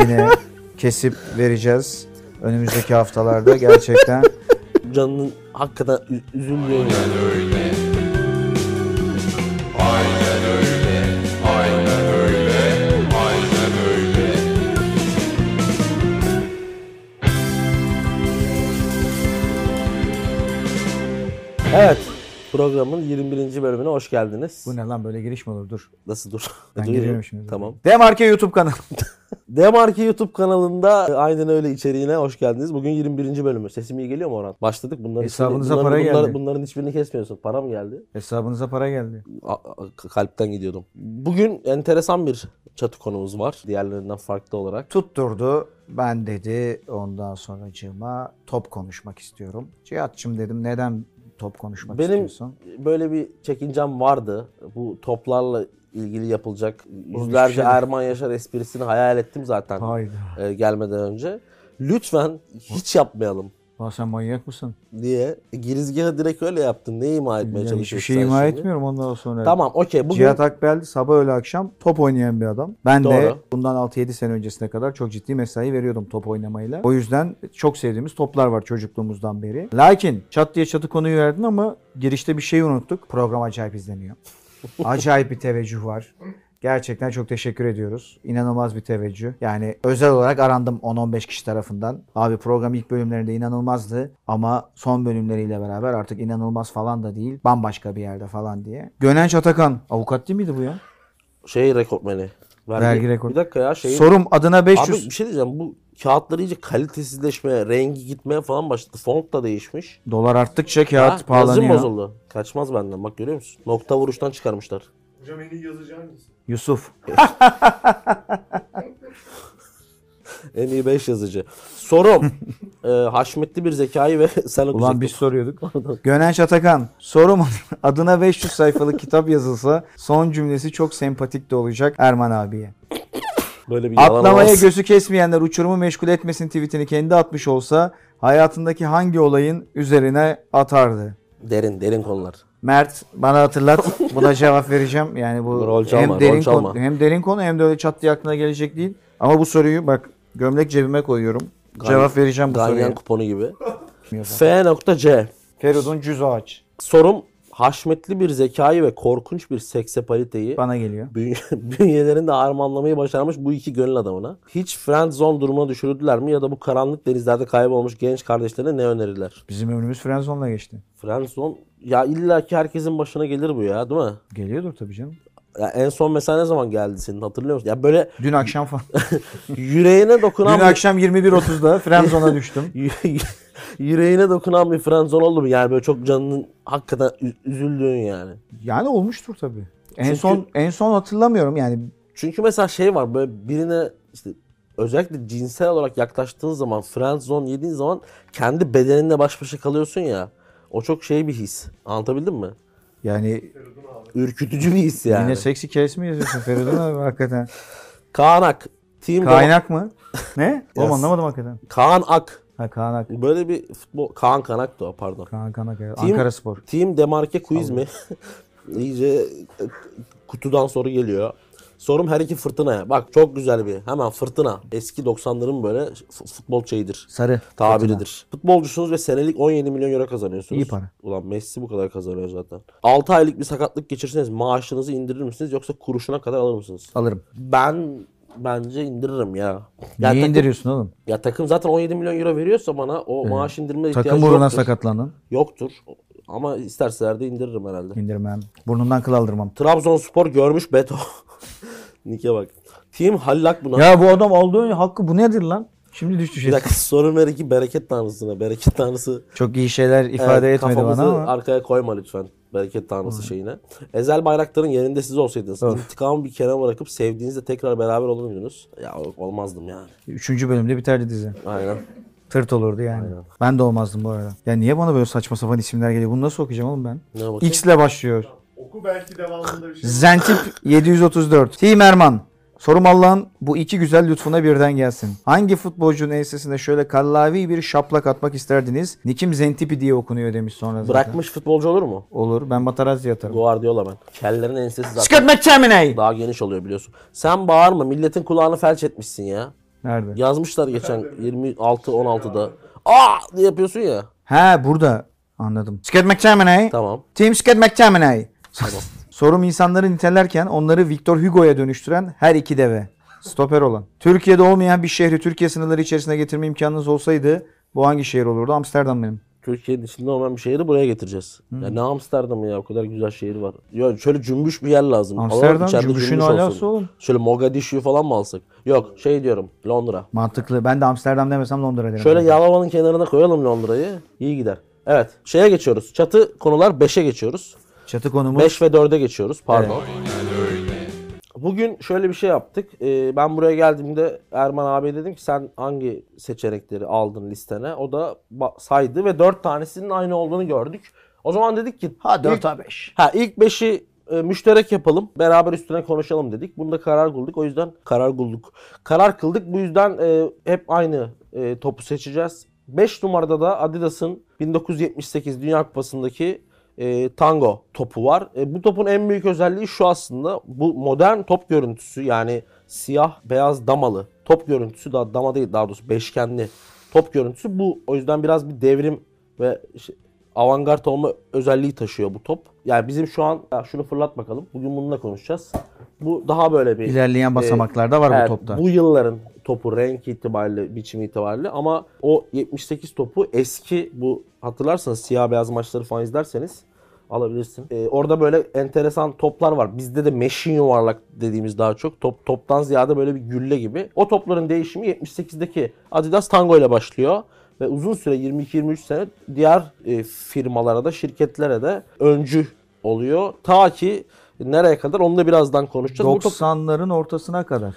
yine kesip vereceğiz. Önümüzdeki haftalarda gerçekten Canının hakikaten ü- üzüldüğü yani. Programın 21. bölümüne hoş geldiniz. bu ne lan böyle giriş mi olur dur. Nasıl dur? Ben Duyuyorum. giriyorum şimdi. Tamam. Demarke YouTube kanalı. Demarki YouTube kanalında aynen öyle içeriğine hoş geldiniz. Bugün 21. bölümü. Sesim iyi geliyor mu Orhan? Başladık. Bunların Hesabınıza bunların, para bunların, geldi. Bunların hiçbirini kesmiyorsun. Para mı geldi? Hesabınıza para geldi. A- a- kalpten gidiyordum. Bugün enteresan bir çatı konumuz var. Diğerlerinden farklı olarak. Tutturdu. Ben dedi ondan sonracığıma top konuşmak istiyorum. Cihat'cığım dedim neden top konuşmak Benim istiyorsun? böyle bir çekincem vardı. Bu toplarla ilgili yapılacak yüzlerce şey- Erman Yaşar esprisini hayal ettim zaten Hayda. e, gelmeden önce. Lütfen hiç yapmayalım Lan sen manyak mısın? diye girizgahı direkt öyle yaptın. Ne ima etmeye Yani hiçbir çalışıyorsun şey sen ima şimdi? etmiyorum ondan sonra. Tamam okey. Bugün Cihat Akbel sabah öğle akşam top oynayan bir adam. Ben de Doğru. bundan 6-7 sene öncesine kadar çok ciddi mesai veriyordum top oynamayla. O yüzden çok sevdiğimiz toplar var çocukluğumuzdan beri. Lakin çat diye çatı konuyu verdin ama girişte bir şey unuttuk. Program acayip izleniyor. Acayip bir teveccüh var. Gerçekten çok teşekkür ediyoruz. İnanılmaz bir teveccüh. Yani özel olarak arandım 10-15 kişi tarafından. Abi program ilk bölümlerinde inanılmazdı ama son bölümleriyle beraber artık inanılmaz falan da değil. Bambaşka bir yerde falan diye. Gönenç Atakan. Avukat değil miydi bu ya? şey rekortmeni. Vergi rekoru. Bir dakika ya şey. Sorum adına Abi 500 bir şey diyeceğim. Bu kağıtlar iyice kalitesizleşmeye, rengi gitmeye falan başladı. Font da değişmiş. dolar arttıkça Ha, kağıt yazım pahalanıyor. bozuldu. Kaçmaz benden. Bak görüyor musun? Nokta vuruştan çıkarmışlar. Hocam en iyi yazıcı hangisi? Yusuf. En iyi 5 yazıcı. Sorum. e, haşmetli bir zekayı ve sen Ulan okuyacaktın. biz soruyorduk. Gönenç Atakan. Sorum adına 500 sayfalık kitap yazılsa son cümlesi çok sempatik de olacak Erman abiye. Böyle bir yalan Atlamaya olmaz. gözü kesmeyenler uçurumu meşgul etmesin tweetini kendi atmış olsa hayatındaki hangi olayın üzerine atardı? Derin, derin konular. Mert bana hatırlat. Buna cevap vereceğim. Yani bu Rol çalma, hem rol derin çalma. konu, hem derin konu hem de öyle çat diye aklına gelecek değil. Ama bu soruyu bak gömlek cebime koyuyorum. Cevap vereceğim bu Ganyan soruya. kuponu gibi. F.C. Feridun Cüz Ağaç. Sorum haşmetli bir zekayı ve korkunç bir seksapaliteyi Bana geliyor. Bünye- bünyelerinde harmanlamayı başarmış bu iki gönül adamına. Hiç friend zone durumuna düşürüldüler mi ya da bu karanlık denizlerde kaybolmuş genç kardeşlerine ne önerirler? Bizim ömrümüz Friendzone'la geçti. Friend zone ya illaki herkesin başına gelir bu ya değil mi? Geliyordur tabii canım. Ya en son mesela ne zaman geldi senin hatırlıyor musun? Ya böyle Dün akşam falan. yüreğine dokunan Dün akşam 21.30'da Friendzone'a düştüm. yüreğine dokunan bir friend zone oldu mu? Yani böyle çok canının hakikaten üzüldüğün yani. Yani olmuştur tabii. En Çünkü- son en son hatırlamıyorum yani. Çünkü mesela şey var böyle birine işte özellikle cinsel olarak yaklaştığın zaman friend zone yediğin zaman kendi bedeninle baş başa kalıyorsun ya. O çok şey bir his. Anlatabildim mi? Yani Ürkütücü bir his yani. yine seksi kes mi yazıyorsun Feridun abi hakikaten. Kaan Ak. Team Kaynak mı? Ne? Oğlum Yes. anlamadım hakikaten. Kaan Ak. Ha Kaynak. Böyle bir futbol... Kaan Kanak da o pardon. Kaan Kanak. evet. Team- Ankara Spor. Team Demarke quiz mi? İyice e, kutudan soru geliyor. Sorum her iki fırtınaya. Bak çok güzel bir. Hemen fırtına. Eski 90'ların böyle futbol şeyidir. Sarı. tabiridir. Futbolcusunuz ve senelik 17 milyon euro kazanıyorsunuz. İyi para. Ulan Messi bu kadar kazanıyor zaten. 6 aylık bir sakatlık geçirseniz maaşınızı indirir misiniz yoksa kuruşuna kadar alır mısınız? Alırım. Ben bence indiririm ya. Ya Niye takım, indiriyorsun oğlum? Ya takım zaten 17 milyon euro veriyorsa bana o maaş indirme ihtiyacı Takım uğruna yoktur. sakatlandın. Yoktur. Ama isterseler de indiririm herhalde. İndirmem. Burnundan kıl aldırmam. Trabzonspor görmüş Beto. Nike bak. Team Hallak buna. Ya bu adam olduğu hakkı bu nedir lan? Şimdi düştü Bir şey. dakika sorun ver iki bereket tanrısına. Bereket tanrısı Çok iyi şeyler ifade Evet, etmedi bana ama. arkaya koyma lütfen. Bereket tanrısı şeyine. Ezel Bayraktar'ın yerinde siz olsaydınız. intikamı bir kenara bırakıp sevdiğinizle tekrar beraber olur muydunuz? Ya olmazdım yani. Üçüncü bölümde biterdi dizi. Aynen. Tırt olurdu yani. Ben de olmazdım bu arada. Ya niye bana böyle saçma sapan isimler geliyor? Bunu nasıl okuyacağım oğlum ben? X ile başlıyor. Oku belki devamında bir şey. Zentip 734. Team Erman. Sorum Allah'ın bu iki güzel lütfuna birden gelsin. Hangi futbolcunun ensesine şöyle kallavi bir şaplak atmak isterdiniz? Nikim Zentipi diye okunuyor demiş sonra zaten. Bırakmış futbolcu olur mu? Olur. Ben Materazzi atarım. Guardiola ben. Kellerin ensesi zaten Scott McTominay. daha geniş oluyor biliyorsun. Sen bağırma milletin kulağını felç etmişsin ya. Nerede? Yazmışlar geçen 26-16'da. Aa diye yapıyorsun ya. He burada. Anladım. Scott McTominay. Tamam. Team Scott McTominay. Tamam. Sorum insanları nitelerken onları Victor Hugo'ya dönüştüren her iki deve. Stoper olan. Türkiye'de olmayan bir şehri Türkiye sınırları içerisine getirme imkanınız olsaydı bu hangi şehir olurdu? Amsterdam benim. Türkiye'nin içinde olmayan bir şehri buraya getireceğiz. Ya ne Amsterdam ya o kadar güzel şehir var. Ya şöyle cümbüş bir yer lazım. Amsterdam içeride cümbüşün cümbüş alası oğlum. Şöyle Mogadishu'yu falan mı alsak? Yok şey diyorum Londra. Mantıklı. Ben de Amsterdam demesem Londra derim. Şöyle Yalova'nın kenarına koyalım Londra'yı. İyi gider. Evet şeye geçiyoruz. Çatı konular 5'e geçiyoruz. Çatı konumuz 5 ve 4'e geçiyoruz pardon. Bugün şöyle bir şey yaptık. Ee, ben buraya geldiğimde Erman abi dedim ki sen hangi seçenekleri aldın listene? O da ba- saydı ve 4 tanesinin aynı olduğunu gördük. O zaman dedik ki Ha ilk- 4 A5. Ha ilk 5'i e, müşterek yapalım. Beraber üstüne konuşalım dedik. Bunda karar kıldık. O yüzden karar kıldık. Karar kıldık. Bu yüzden e, hep aynı e, topu seçeceğiz. 5 numarada da Adidas'ın 1978 Dünya Kupası'ndaki e, Tango topu var. E, bu topun en büyük özelliği şu aslında. Bu modern top görüntüsü yani siyah beyaz damalı top görüntüsü daha dama değil daha doğrusu beşgenli top görüntüsü bu. O yüzden biraz bir devrim ve işte avantgard olma özelliği taşıyor bu top. Yani bizim şu an ya şunu fırlat bakalım. Bugün bununla konuşacağız. Bu daha böyle bir İlerleyen basamaklarda var Evet, bu topta. Bu yılların topu renk itibariyle, biçim itibariyle ama o 78 topu eski bu hatırlarsanız siyah beyaz maçları falan izlerseniz alabilirsin. Ee, orada böyle enteresan toplar var. Bizde de meşin yuvarlak dediğimiz daha çok. Top toptan ziyade böyle bir gülle gibi. O topların değişimi 78'deki Adidas Tango ile başlıyor ve uzun süre 22-23 sene diğer e, firmalara da şirketlere de öncü oluyor. Ta ki nereye kadar onu da birazdan konuşacağız. Bu top- 90'ların ortasına kadar.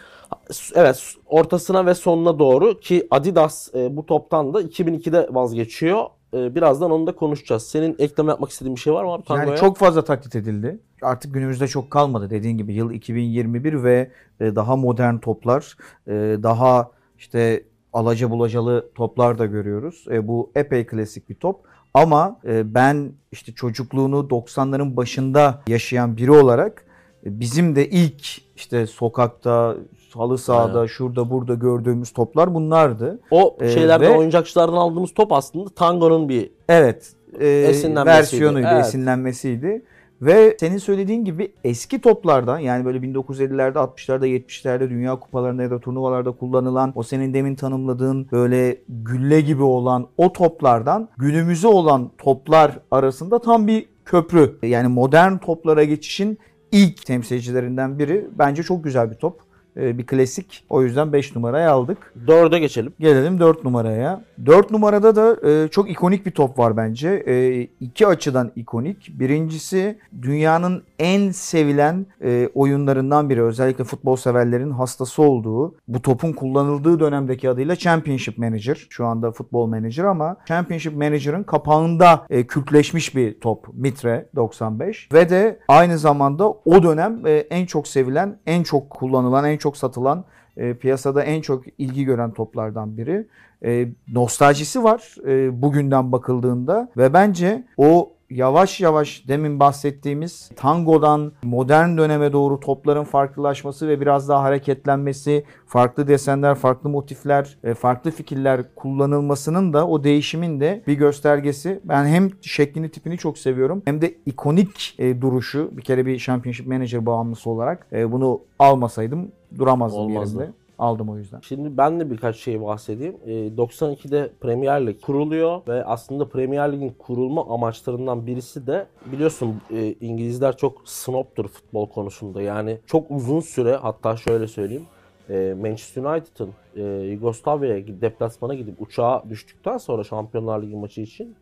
Evet ortasına ve sonuna doğru ki Adidas e, bu toptan da 2002'de vazgeçiyor. E, birazdan onu da konuşacağız. Senin ekleme yapmak istediğin bir şey var mı abi Tango'ya? Yani çok fazla taklit edildi. Artık günümüzde çok kalmadı dediğin gibi yıl 2021 ve e, daha modern toplar, e, daha işte alaca bulacalı toplar da görüyoruz. E, bu epey klasik bir top. Ama e, ben işte çocukluğunu 90'ların başında yaşayan biri olarak e, bizim de ilk işte sokakta, halı sahada, Aynen. şurada burada gördüğümüz toplar bunlardı. o e, şeylerden ve- oyuncakçılardan aldığımız top aslında Tango'nun bir Evet. E, versiyonuydu, Evet. esinlenmesiydi. Ve senin söylediğin gibi eski toplardan yani böyle 1950'lerde, 60'larda, 70'lerde dünya kupalarında ya da turnuvalarda kullanılan o senin demin tanımladığın böyle gülle gibi olan o toplardan günümüze olan toplar arasında tam bir köprü. Yani modern toplara geçişin ilk temsilcilerinden biri. Bence çok güzel bir top. E, Bir klasik. O yüzden 5 numaraya aldık. dörde geçelim. Gelelim 4 numaraya. 4 numarada da e, çok ikonik bir top var bence. E, iki açıdan ikonik. Birincisi dünyanın en sevilen e, oyunlarından biri. Özellikle futbol severlerin hastası olduğu. Bu topun kullanıldığı dönemdeki adıyla Championship Manager. Şu anda Futbol Manager ama Championship Manager'ın kapağında e, kürkleşmiş bir top. Mitre 95. Ve de aynı zamanda o dönem e, en çok sevilen, en çok kullanılan, en çok satılan e, piyasada en çok ilgi gören toplardan biri. E, nostaljisi var e, bugünden bakıldığında ve bence o yavaş yavaş demin bahsettiğimiz tangodan modern döneme doğru topların farklılaşması ve biraz daha hareketlenmesi, farklı desenler, farklı motifler, e, farklı fikirler kullanılmasının da o değişimin de bir göstergesi. Ben hem şeklini tipini çok seviyorum hem de ikonik e, duruşu bir kere bir Championship Manager bağımlısı olarak e, bunu almasaydım duramazdım Olmazdı. yerimde. Aldım o yüzden. Şimdi ben de birkaç şey bahsedeyim. Ee, 92'de Premier Lig kuruluyor ve aslında Premier Lig'in kurulma amaçlarından birisi de biliyorsun e, İngilizler çok snobtur futbol konusunda. Yani çok uzun süre hatta şöyle söyleyeyim. e, Manchester United'ın e, Yugoslavya'ya deplasmana gidip uçağa düştükten sonra Şampiyonlar Ligi maçı için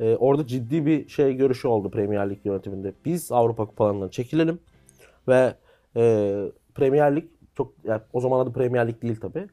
e, orada ciddi bir şey görüşü oldu Premier Lig yönetiminde. Biz Avrupa kupalarından çekilelim ve e, Premier Lig çok yani o zaman adı Premier Lig değil tabi.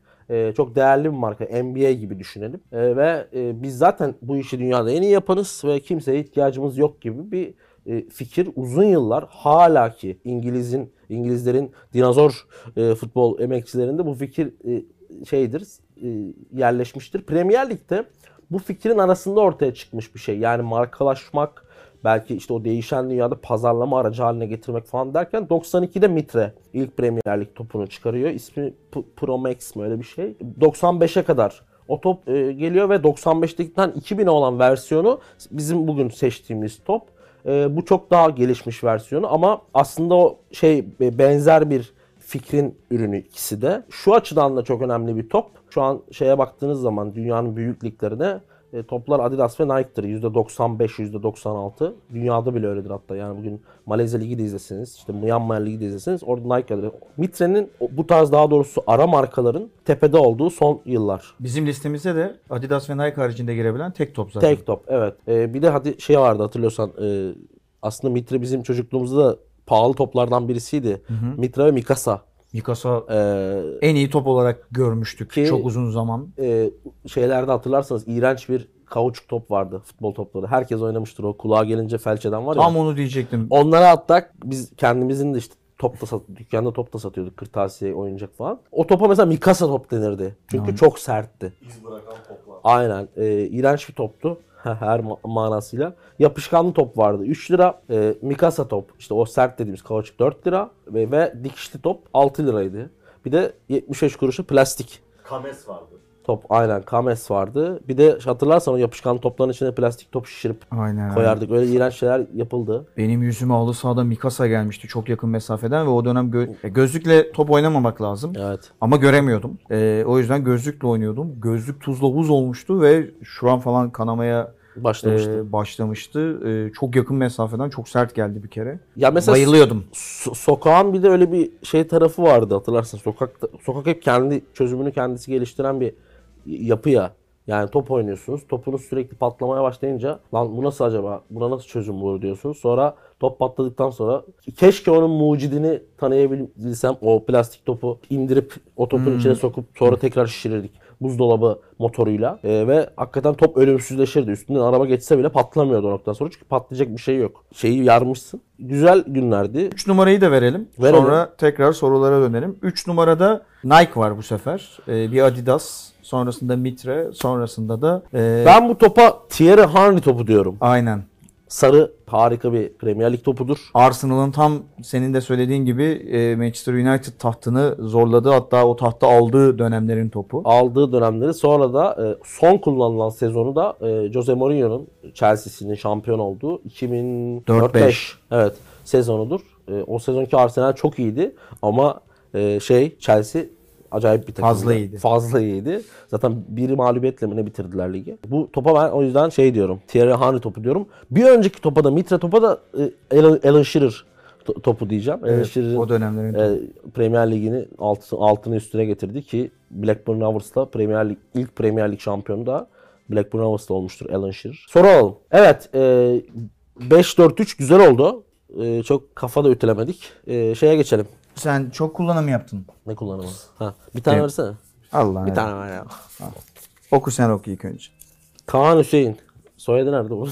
çok değerli bir marka. NBA gibi düşünelim. E, ve e, biz zaten bu işi dünyada en iyi yaparız ve kimseye ihtiyacımız yok gibi bir e, fikir uzun yıllar hala ki İngiliz'in İngilizlerin dinozor e, futbol emekçilerinde bu fikir e, şeydir e, yerleşmiştir. Premier Lig'de bu fikrin arasında ortaya çıkmış bir şey. Yani markalaşmak, belki işte o değişen dünyada pazarlama aracı haline getirmek falan derken 92'de Mitre ilk Premier Lig topunu çıkarıyor. İsmi P- Pro Max mi öyle bir şey. 95'e kadar o top e, geliyor ve 95'tekinden 2000'e olan versiyonu bizim bugün seçtiğimiz top. E, bu çok daha gelişmiş versiyonu ama aslında o şey e, benzer bir fikrin ürünü ikisi de. Şu açıdan da çok önemli bir top. Şu an şeye baktığınız zaman dünyanın büyük liglerine e, toplar Adidas ve Nike'dır. %95, %96. Dünyada bile öyledir hatta. Yani bugün Malezya Ligi de izlesiniz, işte Myanmar Ligi de izlesiniz. Orada Nike'dir. Mitre'nin bu tarz daha doğrusu ara markaların tepede olduğu son yıllar. Bizim listemizde de Adidas ve Nike haricinde girebilen tek top zaten. Tek top evet. E, bir de hadi şey vardı hatırlıyorsan e, aslında Mitre bizim çocukluğumuzda da pahalı toplardan birisiydi. Mitre ve Mikasa. Mikasa E, en iyi top olarak görmüştük Ki- çok uzun zaman. e, şeylerde hatırlarsanız iğrenç bir kauçuk top vardı futbol topları. Herkes oynamıştır o kulağa gelince felç eden var ya. Tam onu diyecektim. Onlara attak biz kendimizin de işte top da sat, dükkanda top da satıyorduk kırtasiye oyuncak falan. O topa mesela Mikasa top denirdi. Çünkü çok sertti. İz bırakan toplar. Aynen. E, iğrenç bir toptu. Her ma- manasıyla. Yapışkanlı top vardı. 3 lira. E, Mikasa top. işte o sert dediğimiz kauçuk 4 lira. Ve, ve dikişli top 6 liraydı. Bir de 75 kuruşu plastik Kames vardı. Top. Aynen Kames vardı. Bir de hatırlarsan o yapışkan topların içine plastik top şişirip Aynen. koyardık. Öyle iğrenç şeyler yapıldı. Benim yüzüme halı sahada Mikasa gelmişti çok yakın mesafeden ve o dönem gö- e, gözlükle top oynamamak lazım. Evet. Ama göremiyordum. E, o yüzden gözlükle oynuyordum. Gözlük tuzla buz olmuştu ve şu an falan kanamaya Başlamıştı. e, başlamıştı. E, çok yakın mesafeden çok sert geldi bir kere. ya mesela Bayılıyordum. so- sokağın bir de öyle bir şey tarafı vardı hatırlarsın. Sokakta sokak hep kendi çözümünü kendisi geliştiren bir yapı ya. Yani top oynuyorsunuz. Topunuz sürekli patlamaya başlayınca lan bu nasıl acaba? Buna nasıl çözüm bulur diyorsunuz. Sonra top patladıktan sonra keşke onun mucidini tanıyabilsem o plastik topu indirip o topun içine sokup sonra tekrar şişirirdik. Buzdolabı motoruyla Ee, ve hakikaten top ölümsüzleşirdi. Üstünden araba geçse bile patlamıyordu o noktadan sonra çünkü patlayacak bir şey yok. Şeyi yarmışsın. Güzel günlerdi. 3 numarayı da verelim. Verelim. Sonra tekrar sorulara dönelim. 3 numarada Nike var bu sefer. E, bir Adidas, sonrasında Mitre, sonrasında da e, Ben bu topa Thierry Henry topu diyorum. aynen. Sarı harika bir Premier Lig topudur. Arsenal'ın tam senin de söylediğin gibi e, Manchester United tahtını zorladı. Hatta o tahta aldığı dönemlerin topu. Aldığı dönemleri sonra da e, son kullanılan sezonu da e, Jose Mourinho'nun Chelsea'sinin şampiyon olduğu 2004-5 4-5. evet sezonudur. E, o sezonki Arsenal çok iyiydi ama e, şey Chelsea acayip bir takımdı. Fazla iyiydi. Fazla iyiydi. Zaten bir mağlubiyetle mi ne bitirdiler ligi. Bu topa ben o yüzden şey diyorum. Thierry Henry topu diyorum. Bir önceki topa da Mitre topa da e, Alan, Alan Shearer to- topu diyeceğim. Alan Evet, Shearer'ın o dönemlerin e, Premier Ligi'ni altı, altını üstüne getirdi ki Blackburn Rovers'la Premier Lig, ilk Premier Lig şampiyonu da Blackburn Rovers'la olmuştur Alan Shearer. Soru alalım. Evet e, 5-4-3 güzel oldu. E, çok kafada ütülemedik. E, şeye geçelim. Sen çok kullanım yaptın. Ne kullanımı? Ha, bir tane Evet. versene. Allah. Bir tane ver ya. Oku sen oku ilk önce. Kaan Hüseyin. Soyadı nerede bu?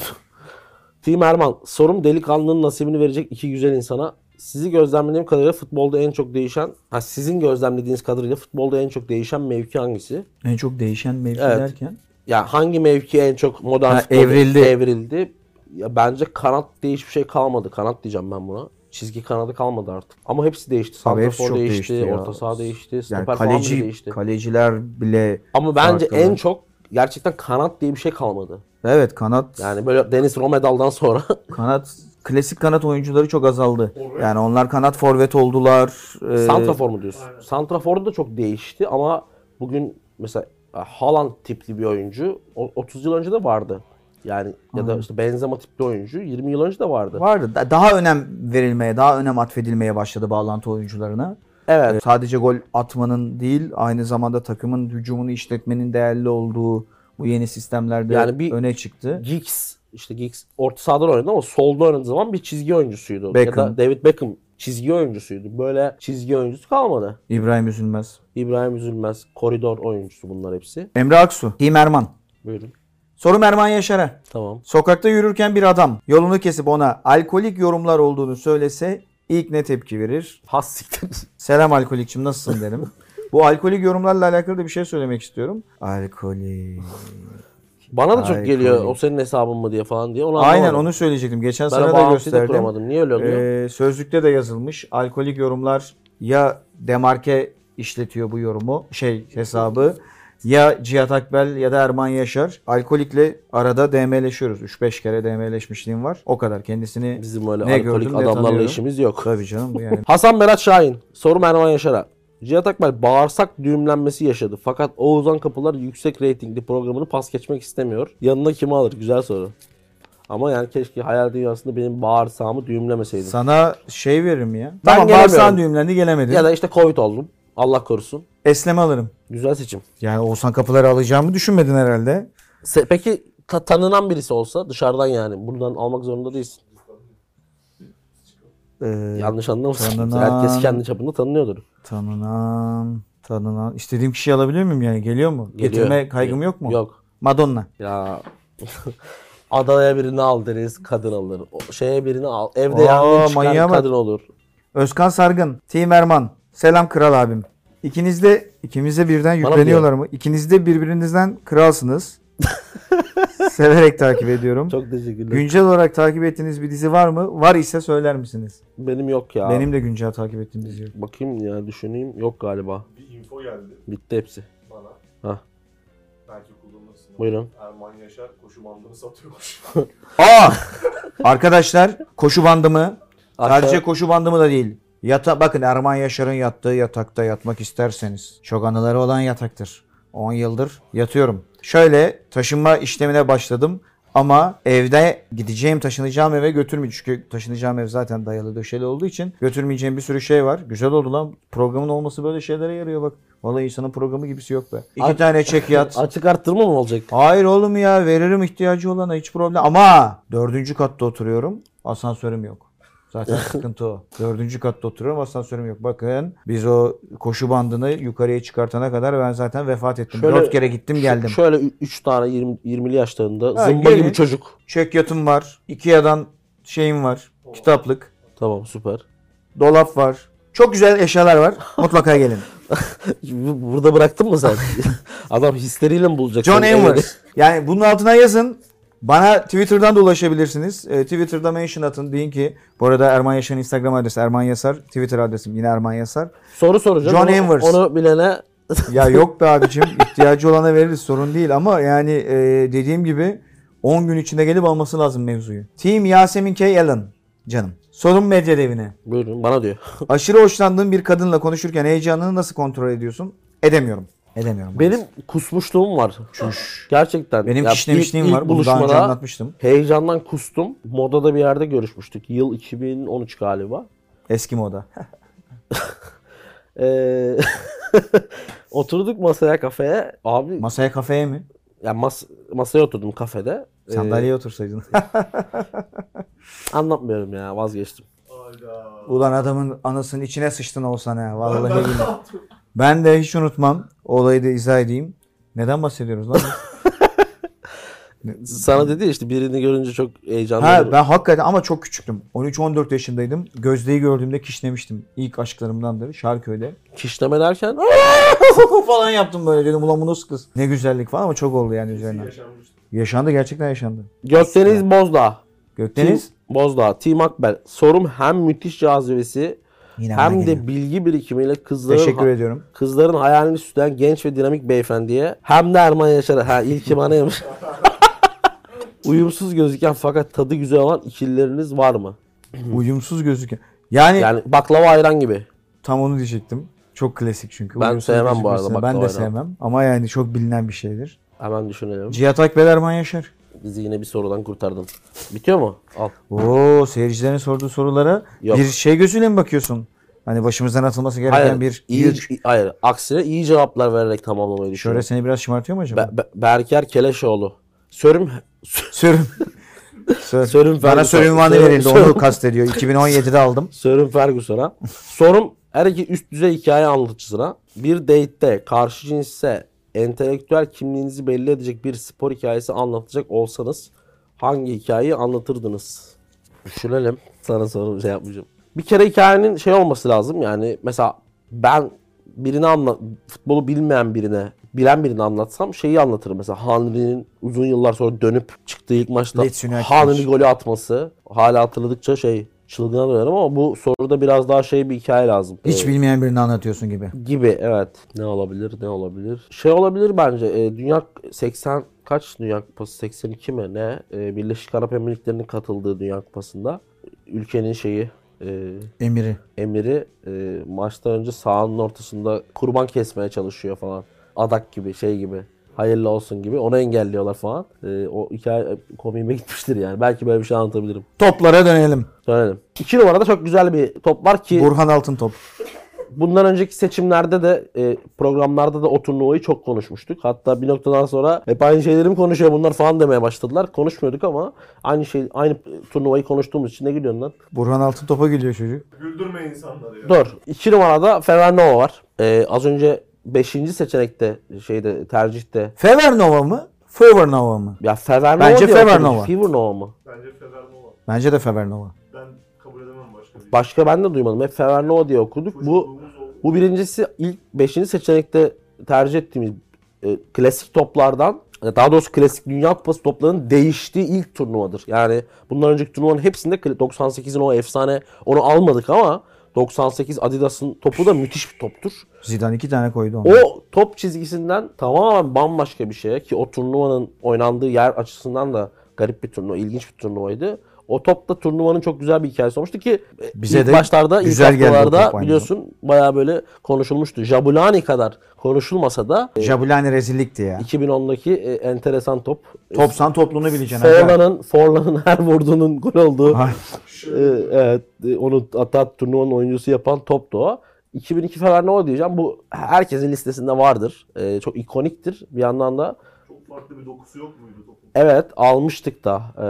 Team Erman. Sorum delikanlının nasibini verecek iki güzel insana. Sizi gözlemlediğim kadarıyla futbolda en çok değişen, ha sizin gözlemlediğiniz kadarıyla futbolda en çok değişen mevki hangisi? En çok değişen mevki Evet. derken. Ya hangi mevki en çok modern Ha, futbolda evrildi. evrildi? Ya bence kanat diye hiçbir şey kalmadı. Kanat diyeceğim ben buna. Çizgi kanadı kalmadı artık. Ama hepsi değişti. Santrafor çok değişti, değişti orta saha değişti, Yani stoper falan bile kaleci, değişti. kaleciler bile Ama bence farklı. en çok gerçekten kanat diye bir şey kalmadı. Evet kanat Yani böyle Deniz Romedal'dan sonra kanat klasik kanat oyuncuları çok azaldı. Forvet. Yani onlar kanat forvet oldular. Ee, Santrafor mu diyorsun? Aynen. Santrafor'da da çok değişti ama bugün mesela Haaland tipli bir oyuncu o- 30 yıl önce de vardı. Yani ya da işte Benzema tipli oyuncu 20 yıl önce de vardı. vardı. Da- Daha önem verilmeye, daha önem atfedilmeye başladı bağlantı oyuncularına. Evet. Ee, Sadece gol atmanın değil, aynı zamanda takımın hücumunu işletmenin değerli olduğu bu yeni sistemlerde Yani bir- öne çıktı. Giggs işte Giggs orta sahadan oynadı ama solda oynadığı zaman bir çizgi oyuncusuydu. Beckham. Ya da David Beckham çizgi oyuncusuydu. Böyle çizgi oyuncusu kalmadı. İbrahim Üzülmez. İbrahim Üzülmez, koridor oyuncusu bunlar hepsi. Emre Aksu. Team Erman. Buyurun. Sorum Erman Yaşar'a. Tamam. Sokakta yürürken bir adam yolunu kesip ona alkolik yorumlar olduğunu söylese ilk ne tepki verir? Has siktir. Selam alkolikçim nasılsın derim. Bu alkolik yorumlarla alakalı da bir şey söylemek istiyorum. Alkolik Bana da çok Ay, geliyor o senin hesabın mı diye falan diye. Onu Aynen anlamadım. onu söyleyecektim. Geçen Ben sene de gösterdim. kuramadım. Niye öyle oluyor? Ee, sözlükte de yazılmış. Alkolik yorumlar ya Demarke işletiyor bu yorumu, şey hesabı. Ya Cihat Akbel ya da Erman Yaşar. Alkolikle arada DM'leşiyoruz. 3-5 kere DM'leşmişliğim var. O kadar. Kendisini Bizim öyle ne alkolik gördüm, ne adamlarla tanıyorum. işimiz yok. tabii canım bu yani. Hasan Berat Şahin. Sorum Erman Yaşar'a. Cihat Akbel bağırsak düğümlenmesi yaşadı. Fakat Oğuzhan Kapılar yüksek reytingli programını pas geçmek istemiyor. Yanına kimi alır? Güzel soru. Ama yani keşke hayal dünyasında benim bağırsağımı düğümlemeseydin. Sana şey veririm ya. Ben tamam bağırsağın düğümlendi gelemedin. Ya da işte Covid oldum. Allah korusun. Esleme alırım. Güzel seçim. Yani Oğuzhan kapıları alacağımı düşünmedin herhalde. Se- Peki ta- tanınan birisi olsa dışarıdan yani buradan almak zorunda değilsin. Ee, Yanlış anlamasın. tanınan- Herkes kendi çapında tanınıyordur. tanınan, tanınan. İstediğim kişiyi alabilir miyim yani? Geliyor mu? Geliyor. Getirme kaygım yok mu? Yok. Madonna. Ya adaya birini al deriz kadın alır. O şeye birini al. Evde yangın manyağa bak. kadın olur. Özkan Sargın, Team Erman. Selam kral abim. İkiniz de ikimiz de birden yükleniyorlar mı? İkiniz de birbirinizden kralsınız. Severek takip ediyorum. Çok teşekkürler. Güncel olarak takip ettiğiniz bir dizi var mı? Var ise söyler misiniz? Benim yok ya. Benim de güncel takip ettiğim dizi yok. Bakayım ya düşüneyim. Yok galiba. Bir info geldi Bitti hepsi. bana. Hah. Belki kullanırsın. Buyurun. Erman Yaşar koşu bandını satıyormuş. Aa! Arkadaşlar koşu bandımı Aşağı- sadece koşu bandımı da değil. Yata bakın Erman Yaşar'ın yattığı yatakta yatmak isterseniz çok anıları olan yataktır. 10 yıldır yatıyorum. Şöyle taşınma işlemine başladım ama evde gideceğim taşınacağım eve götürmeyeceğim. Çünkü taşınacağım ev zaten dayalı döşeli olduğu için götürmeyeceğim bir sürü şey var. Güzel oldu lan. Programın olması böyle şeylere yarıyor bak. Vallahi insanın programı gibisi yok be. İki Abi- tane çek yat. Açık arttırma mı olacak? Hayır oğlum ya veririm ihtiyacı olana hiç problem. Ama dördüncü katta oturuyorum. Asansörüm yok. Zaten sıkıntı o. Dördüncü katta oturuyorum asansörüm yok. Bakın biz o koşu bandını yukarıya çıkartana kadar ben zaten vefat ettim. Şöyle- Dört kere gittim geldim. Şöyle 3 tane 20, 20'li yaşlarında Ha, zımba gelin. gibi çocuk. Çek yatım var. Ikea'dan şeyim var. Kitaplık. Tamam süper. Dolap var. Çok güzel eşyalar var. Mutlaka gelin. Bu- Burada bıraktın mı sen? Adam hisleriyle mi bulacak? John seni? Envers. Yani bunun altına yazın. Bana Twitter'dan da ulaşabilirsiniz. E, Twitter'da mention atın. Deyin ki bu arada Erman Yaşar'ın Instagram adresi Erman Yasar. Twitter adresim yine Erman Yasar. Soru soracağım. John onu, Envers. Onu bilene Ya yok be abicim ihtiyacı olana veririz sorun değil ama yani e, dediğim gibi 10 gün içinde gelip alması lazım mevzuyu. Team Yasemin K. Allen canım. Sorun medya devine. buyurun bana diyor. Aşırı hoşlandığın bir kadınla konuşurken heyecanını nasıl kontrol ediyorsun? Edemiyorum. Edemiyorum. Benim kusmuşluğum var. Gerçekten. Benim Ya kişnemişliğim ilk- var. ilk Bunu daha önce buluşmada anlatmıştım. Heyecandan kustum. Modada bir yerde görüşmüştük. Yıl 2013 galiba. Eski moda. Ee, oturduk masaya kafeye. Abi Masaya kafeye mi? ya mas masaya oturdum kafede. Ee, Sandalyeye otursaydın. anlatmıyorum ya vazgeçtim. Ulan adamın anasının içine sıçtın olsan ha. Vallahi billahi. Ben de hiç unutmam. O Olayı da izah edeyim. Neden bahsediyoruz lan? Sana dedi ya işte birini görünce çok heyecanlı. ha ben hakikaten ama çok küçüktüm. 13-14 yaşındaydım. Gözde'yi gördüğümde kişnemiştim. İlk aşklarımdandır Şarköy'de. Kişleme derken falan yaptım böyle dedim ulan bu nasıl kız. Ne güzellik falan ama çok oldu yani üzerine. Yaşandı gerçekten yaşandı. Gökdeniz Bozdağ. Gökdeniz. Team Bozdağ, Team Akbel. Sorum hem müthiş cazibesi Yine hem geliyor. de bilgi birikimiyle kızların Teşekkür ediyorum. kızların hayalini süsleyen genç ve dinamik beyefendiye hem de Erman Yaşar'a ha ilki bana yemiş. Uyumsuz gözüken fakat tadı güzel olan ikilileriniz var mı? Uyumsuz gözüken. Yani, Yani baklava ayran gibi. tam onu diyecektim. Çok klasik çünkü. Ben Uyumsuz sevmem bu arada baklava Ben de ayran. sevmem. Ama yani çok bilinen bir şeydir. Hemen düşünelim. Cihat Akbel Erman Yaşar. Bizi yine bir sorudan kurtardın. Bitiyor mu? Al. Oo seyircilerin sorduğu sorulara Yok. bir şey gözüyle mi bakıyorsun? Hani başımızdan atılması gereken Hayır, bir iyi, yük. hayır. Aksine iyi cevaplar vererek tamamlamayı düşünüyorum. Şöyle seni biraz şımartıyor mu acaba? Be- Be- Berker Keleşoğlu. Sörüm Sörüm. Sör. Sörüm Bana sörüm Sörüm- verildi. Onu kastediyor. 2017'de aldım. Sörüm Ferguson'a. Sorum her iki üst düzey hikaye anlatıcısına. Bir date'te karşı cinse entelektüel kimliğinizi belli edecek bir spor hikayesi anlatacak olsanız hangi hikayeyi anlatırdınız? Düşünelim. Sana soru şey yapmayacağım. Bir kere hikayenin şey olması lazım yani mesela ben birine anla futbolu bilmeyen birine bilen birini anlatsam şeyi anlatırım. Mesela Henry'nin uzun yıllar sonra dönüp çıktığı ilk maçta maçı. golü atması. Hala hatırladıkça şey çılgına dönerim ama bu soruda biraz daha şey bir hikaye lazım. Hiç Ee, bilmeyen birini anlatıyorsun gibi. gibi evet. Ne olabilir? Ne olabilir? Şey olabilir bence. e, Dünya 80 kaç Dünya Kupası 82 mi ne? E, Birleşik Arap Emirlikleri'nin katıldığı Dünya Kupası'nda ülkenin şeyi e, Emiri. emiri e, maçtan önce sahanın ortasında kurban kesmeye çalışıyor falan. Adak gibi şey gibi. Hayırlı olsun gibi. Onu engelliyorlar falan. E, o hikaye komiğime gitmiştir yani. Belki böyle bir şey anlatabilirim. Toplara dönelim. Dönelim. İki numarada çok güzel bir top var ki Burhan Altıntop. bundan önceki seçimlerde de e, programlarda da o turnuvayı çok konuşmuştuk. Hatta bir noktadan sonra hep aynı şeyleri mi konuşuyor bunlar falan demeye başladılar. Konuşmuyorduk ama aynı şey aynı turnuvayı konuştuğumuz için ne gülüyorsun lan? Burhan Altıntop'a gülüyor çocuk. Güldürme insanları ya. Dur. İki numarada Fevernova var. E, az önce 5. seçenekte şeyde tercihte Fevernova mı? Fevernova mı? ya Fevernova Bence okudum. Fevernova. Fevernova mı? Bence Fevernova. Bence de Fevernova. Ben kabul edemem başka bir Başka ben de duymadım. Hep Fevernova diye okuduk. Bu. Bu birincisi ilk 5. seçenekte tercih ettiğimiz e, klasik toplardan e, daha doğrusu klasik Dünya Kupası toplarının değiştiği ilk turnuvadır. Yani bundan önceki turnuvanın hepsinde kla- 98'in o efsane onu almadık ama 98 Adidas'ın topu da müthiş bir toptur. Zidane iki tane koydu onu. O top çizgisinden tamamen bambaşka bir şeye ki o turnuvanın oynandığı yer açısından da garip bir turnuva, ilginç bir turnuvaydı. O top da turnuvanın çok güzel bir hikayesi olmuştu ki e, Bize ilk de başlarda güzel ilk haftalarda biliyorsun bayağı böyle konuşulmuştu. Jabulani kadar konuşulmasa da e, Jabulani rezillikti ya. 2010'daki e, enteresan top. Topsan topluluğunu bileceksin. Forlan'ın Forlan'ın her vurduğunun gol olduğu evet onu hatta turnuvanın oyuncusu yapan toptu o. 2002 Fevernova diyeceğim. Bu herkesin listesinde vardır. E, çok ikoniktir. Bir yandan da farklı bir dokusu yok muydu topun? evet almıştık da e,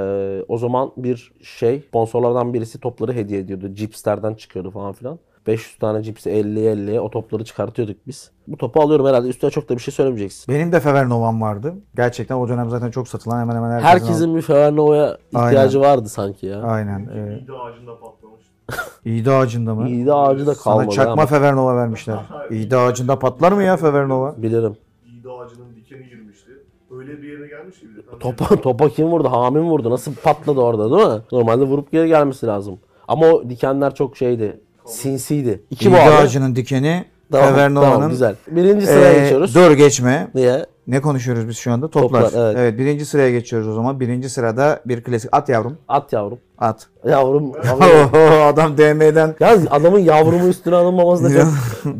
o zaman bir şey sponsorlardan birisi topları hediye ediyordu. Cipslerden çıkıyordu falan filan. 500 tane cipsi 50'ye 50'ye o topları çıkartıyorduk biz. Bu topu alıyorum herhalde. Üstüne çok da bir şey söylemeyeceksin. Benim de Fevernova'm vardı. Gerçekten o dönem zaten çok satılan hemen hemen herkesin. Herkesin bir Fevernova'ya ihtiyacı vardı sanki ya. Aynen. Ülke E, İğde ağacında patlamış. İğde ağacında mı? İyi de ağacı da Sana kalmadı çakma ama. Fevernova vermişler. İğde ağacında patlar mı ya Fevernova? Bilirim. Öyle bir yere gelmiş. Tam Topa, topa kim vurdu? Hami mi vurdu? Nasıl patladı orada değil mi? Normalde vurup geri gelmesi lazım. Ama o dikenler çok şeydi. Sinsiydi. İki bu ağacının dikeni Tamam, tamam, güzel. Birinci sıraya Ee, geçiyoruz. Dur geçme. Niye? Ne konuşuyoruz biz şu anda? Toplar. Toplar, evet. birinci sıraya geçiyoruz o zaman. Birinci sırada bir klasik. At yavrum. At yavrum. At. Yavrum. Adam DM'den Yalnız adamın yavrumu üstüne alınmaması da çok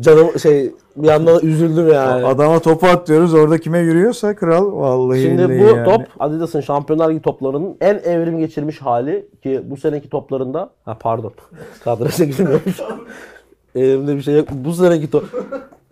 canım şey bir yandan da üzüldüm yani. adama topu at diyoruz. Orada kime yürüyorsa kral. Vallahi Şimdi bu yani. top Adidas'ın Şampiyonlar Ligi toplarının en evrim geçirmiş hali ki bu seneki toplarında ha pardon kadraja girmiyormuş. Elimde bir şey yok. Bu seneki top.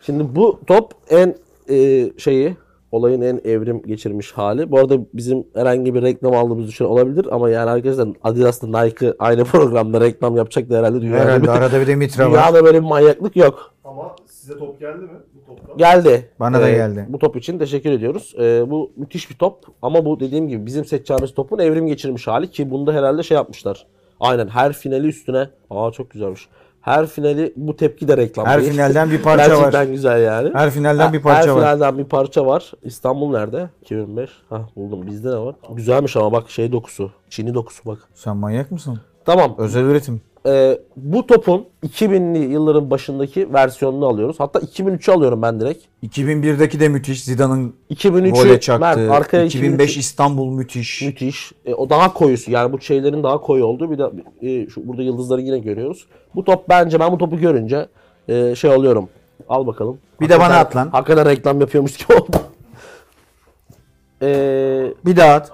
Şimdi bu top en e, şeyi olayın en evrim geçirmiş hali. Bu arada bizim herhangi bir reklam aldığımız düşün olabilir ama yani arkadaşlar Adidas'la Nike aynı programda reklam yapacak da herhalde dünyada, Herhalde bir, arada bir de Mitra var. dünyada böyle bir manyaklık yok. Ama size top geldi mi bu toptan? Geldi. Bana da Ee, geldi. Bu top için teşekkür ediyoruz. Ee, bu müthiş bir top ama bu dediğim gibi bizim seçeceğimiz topun evrim geçirmiş hali ki bunda herhalde şey yapmışlar. Aynen her finali üstüne. Aa çok güzelmiş. Her finali bu tepki de reklam Her değil. finalden bir parça Gerçekten var. güzel yani. Her finalden bir Her parça var. finalden bir parça var. İstanbul nerede? 2005. Hah buldum. Bizde ne var? Güzelmiş ama bak şey dokusu. Çini dokusu bak. Sen manyak mısın? Tamam. Özel üretim. Ee, bu topun 2000'li yılların başındaki versiyonunu alıyoruz. Hatta 2003'ü alıyorum ben direkt. 2001'deki de müthiş. Zidane'ın 2003'ü gole çaktı. Mert, arkaya 2005 2003'ü İstanbul müthiş. müthiş. E, o daha koyusu. Yani bu şeylerin daha koyu olduğu bir de e, şu burada yıldızları yine görüyoruz. Bu top bence ben bu topu görünce e, şey oluyorum. Al bakalım. Bir de bana at lan. Hakikaten reklam yapıyormuş gibi oldu. E, Bir daha at.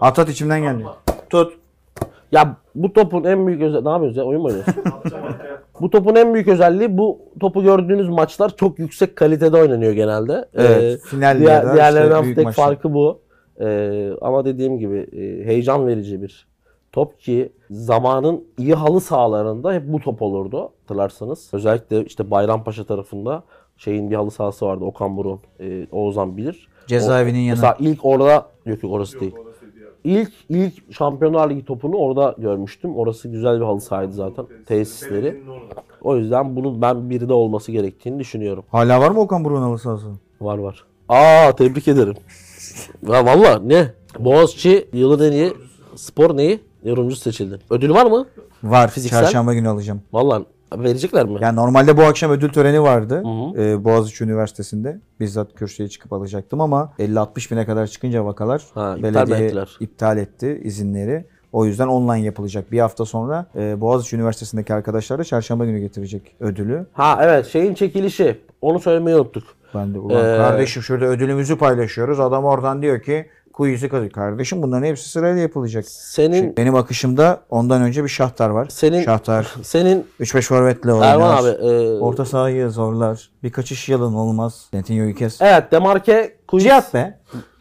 At at içimden geldi. Tut. Ya bu topun en büyük özelliği... Ne yapıyoruz ya? Oyun mu oynuyorsun? Bu topun en büyük özelliği bu topu gördüğünüz maçlar çok yüksek kalitede oynanıyor genelde. Evet, E, final diğer, diğerlerinden işte büyük tek maçlar. farkı bu. Ee, ama dediğim gibi e, heyecan verici bir top ki zamanın iyi halı sahalarında hep bu top olurdu hatırlarsanız. Özellikle işte Bayrampaşa tarafında şeyin bir halı sahası vardı Okan Burun. E, Oğuzhan bilir. Cezaevinin O- yanı. Mesela ilk orada yok yok orası değil. Yok orasıydı ya. İlk ilk Şampiyonlar Ligi topunu orada görmüştüm. Orası güzel bir halı sahaydı zaten tesisleri. O yüzden bunun ben biri de olması gerektiğini düşünüyorum. Hala var mı Okan Buruk'un halı sahası? Var var. Aa tebrik ederim. Ya valla ne? Boğaziçi yılın en iyi spor neyi? Yorumcusu seçildi. Ödül var mı? Var. Fiziksel? Çarşamba günü alacağım. Valla verecekler mi? Yani normalde bu akşam ödül töreni vardı. hı. Ee, Boğaziçi Üniversitesi'nde. Bizzat kürsüye çıkıp alacaktım ama 50-60 bine kadar çıkınca vakalar Ha, iptal belediye ettiler? iptal etti izinleri. O yüzden online yapılacak. Bir hafta sonra e, Boğaziçi Üniversitesi'ndeki arkadaşlar da çarşamba günü getirecek ödülü. Ha evet şeyin çekilişi. Onu söylemeyi unuttuk. Ben de ulan Ee, kardeşim şurada ödülümüzü paylaşıyoruz. Adam oradan diyor ki quiz'i kazıyor. Kardeşim bunların hepsi sırayla yapılacak. Senin Şimdi benim akışımda ondan önce bir Şahtar var. Senin- Şahtar senin 3-5 forvetle oynar. Erman abi e, Orta sahayı zorlar. Bir kaçış yalın olmaz. Netinho'yu kes. evet Demarke quiz Cihat be.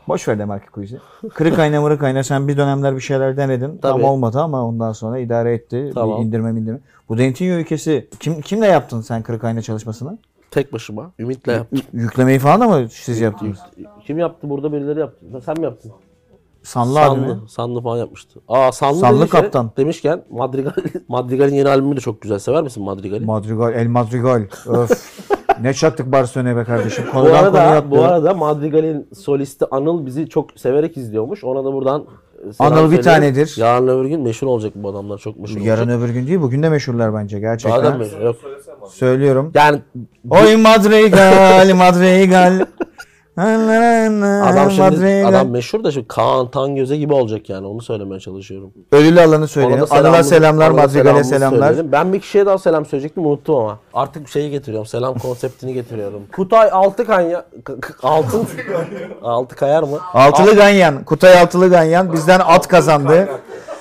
Boş ver Demarki Quiz'i. Kırık ayna mırık ayna sen bir dönemler bir şeyler denedin. Tam Tabii. olmadı ama ondan sonra idare etti. Tamam. Bir indirme indirme. Bu Dentinho ülkesi kim, kimle yaptın sen kırık ayna çalışmasını? Tek başıma Ümit'le yaptım. Yüklemeyi falan da mı siz yaptınız? Kim yaptı burada birileri yaptı. Sen mi yaptın? Sanlı abi mi? Sanlı, Sanlı falan yapmıştı. Aa Sanlı, Sanlı demişke- kaptan. Demişken Madrigal, Madrigal'in yeni albümü de çok güzel. Sever misin Madrigal'i? Madrigal, El Madrigal. Öf. ne çaktık Barcelona'ya be kardeşim. Bu Konudan konuya arada, atlıyor. bu arada Madrigal'in solisti Anıl bizi çok severek izliyormuş. Ona da buradan e, selam Anıl bir söyleyelim. tanedir. Yarın öbür gün meşhur olacak bu adamlar. Çok meşhur Yarın olacak. öbür gün değil bugün de meşhurlar bence gerçekten. Daha da meşhur. Yok. Söylüyorum. Yani Oy Madrigal, Madrigal. adam şimdi Madrigal. adam meşhur da şimdi Kaan Tangöze gibi olacak yani. Onu söylemeye çalışıyorum. Ödül alanı söyleyelim. Anıl'a selamlar, Anıl'a Madrigal'e selamlar. söyleyelim. Ben bir kişiye daha selam söyleyecektim unuttum ama. Artık şeyi getiriyorum. Selam konseptini getiriyorum. Kutay Altıkaya Altın Altı kayar mı? Altılı Ganyan, Kutay Altılı Ganyan bizden at kazandı.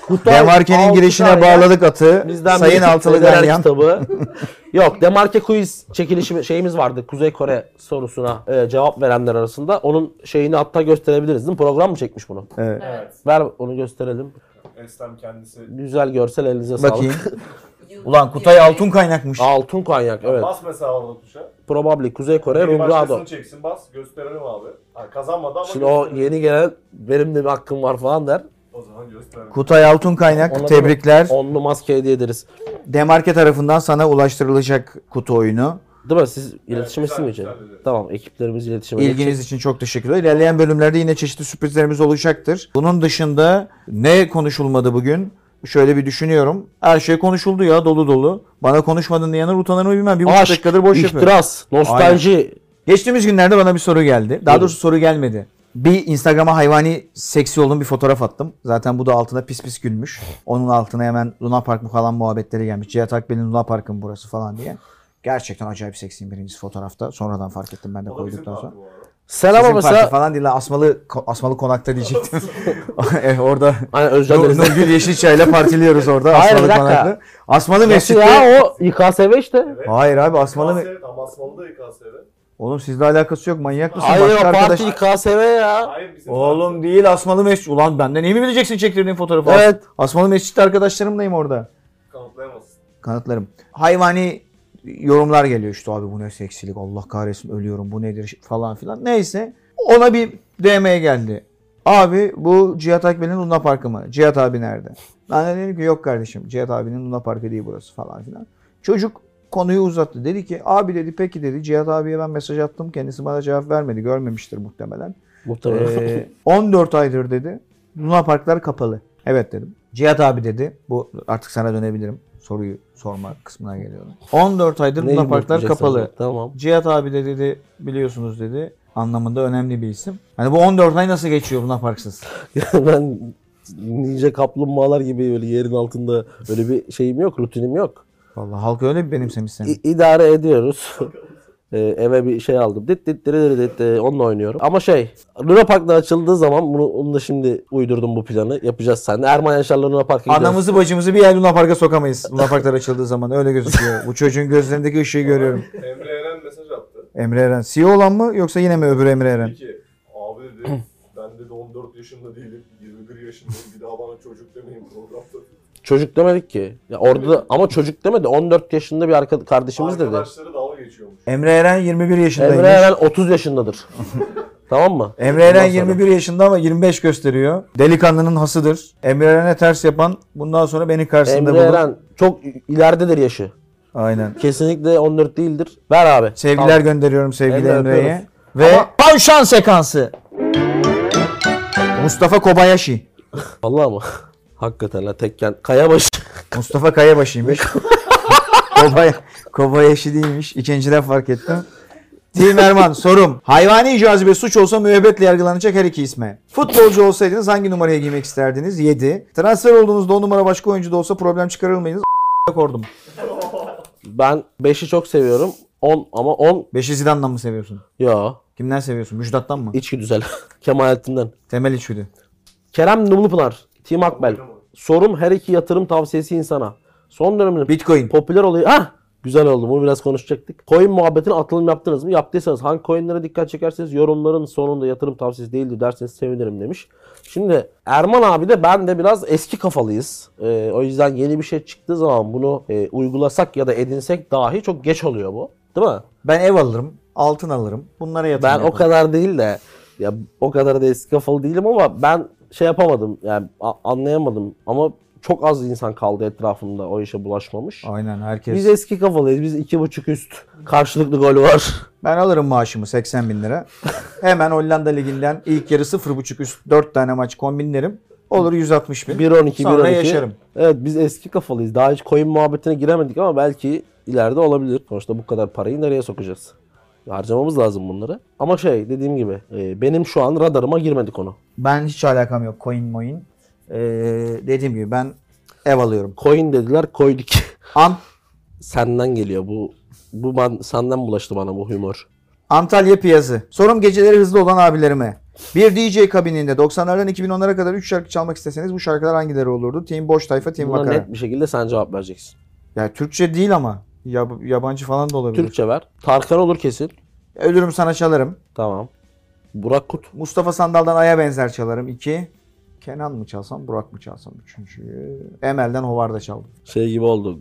Kutay Demarke'nin girişine bağladık atı. Bizden Sayın Altılı Ganyan. kitabı. Yok Demarke quiz çekilişi şeyimiz vardı. Kuzey Kore sorusuna e, cevap verenler arasında. Onun şeyini hatta gösterebiliriz değil mi? Program mı çekmiş bunu? Evet. Evet. Ver onu gösterelim. Eslem kendisi. Güzel görsel elinize Bakayım. sağlık. Ulan Kutay Altun kaynakmış. Altın konyak evet. Bas mesela orada tuşa. Probably Kuzey Kore Biri Rumbrado. başkasını çeksin bas. Gösterelim abi. Ha, kazanmadı ama Şimdi o gösterelim. yeni gelen benim de bir hakkım var falan der. O zaman gösterelim. Kutay Altun kaynak. Ona da Tebrikler. Onlu maske hediye ederiz. Demarke tarafından sana ulaştırılacak kutu oyunu. Değil mi? Siz iletişim güzel, etsin mi için? güzel dedi. Tamam ekiplerimiz iletişim İlginiz için çok teşekkürler. İlerleyen bölümlerde yine çeşitli sürprizlerimiz olacaktır. Bunun dışında ne konuşulmadı bugün? Şöyle bir düşünüyorum. Her şey konuşuldu ya dolu dolu. Bana konuşmadın diyenler utanır mı bilmem. Bir buçuk Aşk, dakikadır boş yapıyor. ihtiras, nostalji. Geçtiğimiz günlerde bana bir soru geldi. Daha Buyurun. doğrusu soru gelmedi. Bir Instagram'a hayvani seksi olduğum bir fotoğraf attım. Zaten bu da altına pis pis gülmüş. Onun altına hemen Luna Park mı falan muhabbetleri gelmiş. Cihat Akbel'in Luna Park'ın burası falan diye. Gerçekten acayip seksiyim birincisi fotoğrafta. Sonradan fark ettim ben de koyduktan sonra. Selam Sizin ama parti mesela falan değil lan asmalı ko- asmalı konakta diyecektim. evet, orada hani Özcan Nur-. Nurgül Yeşilçay'la partiliyoruz orada Hayır, asmalı dakika. konakta. Asmalı Nasıl mescitte. ya o İKSV işte. Evet. Hayır abi asmalı mı? Asmalı da İKSV. Oğlum sizle alakası yok manyak mısın? Hayır o Başka parti arkadaş- İKSV ya. Hayır bizim Oğlum değil Asmalı Mescit. Ulan benden iyi mi bileceksin çektirdiğin fotoğrafı? Evet. Asmalı Mescid'de arkadaşlarımlayım orada. kanıtlayamazsın. Kanıtlarım. Hayvani yorumlar geliyor işte abi bu ne seksilik Allah kahretsin ölüyorum bu nedir falan filan. Neyse ona bir DM'ye geldi. Abi bu Cihat Akbel'in Luna Parkı mı? Cihat abi nerede? Ben de dedim ki yok kardeşim Cihat abinin Luna Parkı değil burası falan filan. Çocuk konuyu uzattı. Dedi ki abi dedi peki dedi Cihat abiye ben mesaj attım. Kendisi bana cevap vermedi. Görmemiştir muhtemelen. Muhtemelen. Ee, 14 aydır dedi. Luna Parklar kapalı. Evet dedim. Cihat abi dedi. Bu artık sana dönebilirim. Soruyu sorma kısmına geliyorum. 14 aydır Neyi Luna Parklar kapalı. Tamam. Cihat abi de dedi biliyorsunuz dedi. Anlamında önemli bir isim. Hani bu 14 ay nasıl geçiyor Luna Parksız? ben ninja kaplumbağalar gibi böyle yerin altında öyle bir şeyim yok, rutinim yok. Vallahi halk öyle bir benimsemiş seni. İ- idare ediyoruz. Ee, eve bir şey aldım. Dit dit diri diri dit, e, onunla oynuyorum. Ama şey, Luna Park'ta açıldığı zaman bunu onu da şimdi uydurdum bu planı. Yapacağız seninle. Erman Yaşar'la Luna Park'a gidiyoruz. Anamızı bacımızı bir yer Luna Park'a sokamayız. Luna Parklar açıldığı zaman öyle gözüküyor. Bu çocuğun gözlerindeki ışığı görüyorum. Emre Eren mesaj attı. Emre Eren. CEO olan mı yoksa yine mi öbür Emre Eren? Dedi ki abi dedi ben dedi 14 yaşında değilim 21 yaşındayım bir daha bana çocuk demeyin programda. Çocuk demedik ki. Ya orada da, ama çocuk demedi. 14 yaşında bir arka, kardeşimiz dedi. Arkadaşları dalga geçiyormuş. Emre Eren 21 yaşındaymış. Emre Eren 30 yaşındadır. tamam mı? Emre Eren Ondan sonra- 21 yaşında ama 25 gösteriyor. Delikanlının hasıdır. Emre Eren'e ters yapan bundan sonra beni karşısında Emre bulur. Eren çok ileridedir yaşı. Aynen. Kesinlikle 14 değildir. Ver abi. Sevgiler Al. gönderiyorum sevgili Emre Emre'ye. öpüyoruz. Ve tavşan sekansı. Mustafa Kobayashi. Vallahi mı? Hakikaten la tekken. Kayabaşı. Mustafa Kayabaşı'ymış. Kobay, Kobayashi değilmiş. İkinciden fark ettim. Tim Erman sorum. Hayvani cazibe suç olsa müebbetle yargılanacak her iki isme. Futbolcu olsaydınız hangi numaraya giymek isterdiniz? 7. Transfer olduğunuzda o numara başka oyuncu da olsa problem çıkarılmayınız. kordum. Ben 5'i çok seviyorum. 10 ama 10 5'i Zidane'dan mı seviyorsun? ya Kimden seviyorsun? Müjdat'tan mı? içgüdüsel. Kemalettin'den. Temel içgüdü. Kerem Numlupınar. Tim Akbel. Sorum her iki yatırım tavsiyesi insana. Son dönemde Bitcoin. popüler oluyor. Hah! Güzel oldu. Bunu biraz konuşacaktık. Coin muhabbetine atılım yaptınız mı? Yaptıysanız hangi coinlere dikkat çekerseniz yorumların sonunda yatırım tavsiyesi değildi derseniz sevinirim demiş. Şimdi Erman abi de ben de biraz eski kafalıyız. Ee, o yüzden yeni bir şey çıktığı zaman bunu e, uygulasak ya da edinsek dahi çok geç oluyor bu. Değil mi? Ben ev alırım. Altın alırım. Bunlara yatırım Ben o yaparım. kadar değil de ya o kadar da eski kafalı değilim ama ben şey yapamadım yani anlayamadım ama çok az insan kaldı etrafımda o işe bulaşmamış. Aynen herkes. Biz eski kafalıyız. Biz iki buçuk üst karşılıklı gol var. Ben alırım maaşımı 80 bin lira. Hemen Hollanda Ligi'nden ilk yarı 0.5 üst 4 tane maç kombinlerim. Olur 160 bin. 1-12, Sonra 1-12. yaşarım. Evet biz eski kafalıyız. Daha hiç coin muhabbetine giremedik ama belki ileride olabilir. Sonuçta bu kadar parayı nereye sokacağız? Harcamamız lazım bunları. Ama şey dediğim gibi e, benim şu an radarıma girmedi konu. Ben hiç alakam yok coin moin. Ee, dediğim gibi ben ev alıyorum. Coin dediler koyduk. An Senden geliyor bu. Bu ben senden bulaştı bana bu humor. Antalya Piyazı. Sorum geceleri hızlı olan abilerime. Bir DJ kabininde 90'lardan 2010'lara kadar 3 şarkı çalmak isteseniz bu şarkılar hangileri olurdu? Team Boş Tayfa, Team Buna Vakara. net bir şekilde sen cevap vereceksin. Ya Türkçe değil ama. Yab- yabancı falan da olabilir. Türkçe ver. Tarkan olur kesin. Ölürüm sana çalarım. Tamam. Burak Kut. Mustafa Sandal'dan Ay'a benzer çalarım. 2. Kenan mı çalsam, Burak mı çalsam? Üçüncüyü. Emel'den Hovarda çaldım. Şey gibi oldu.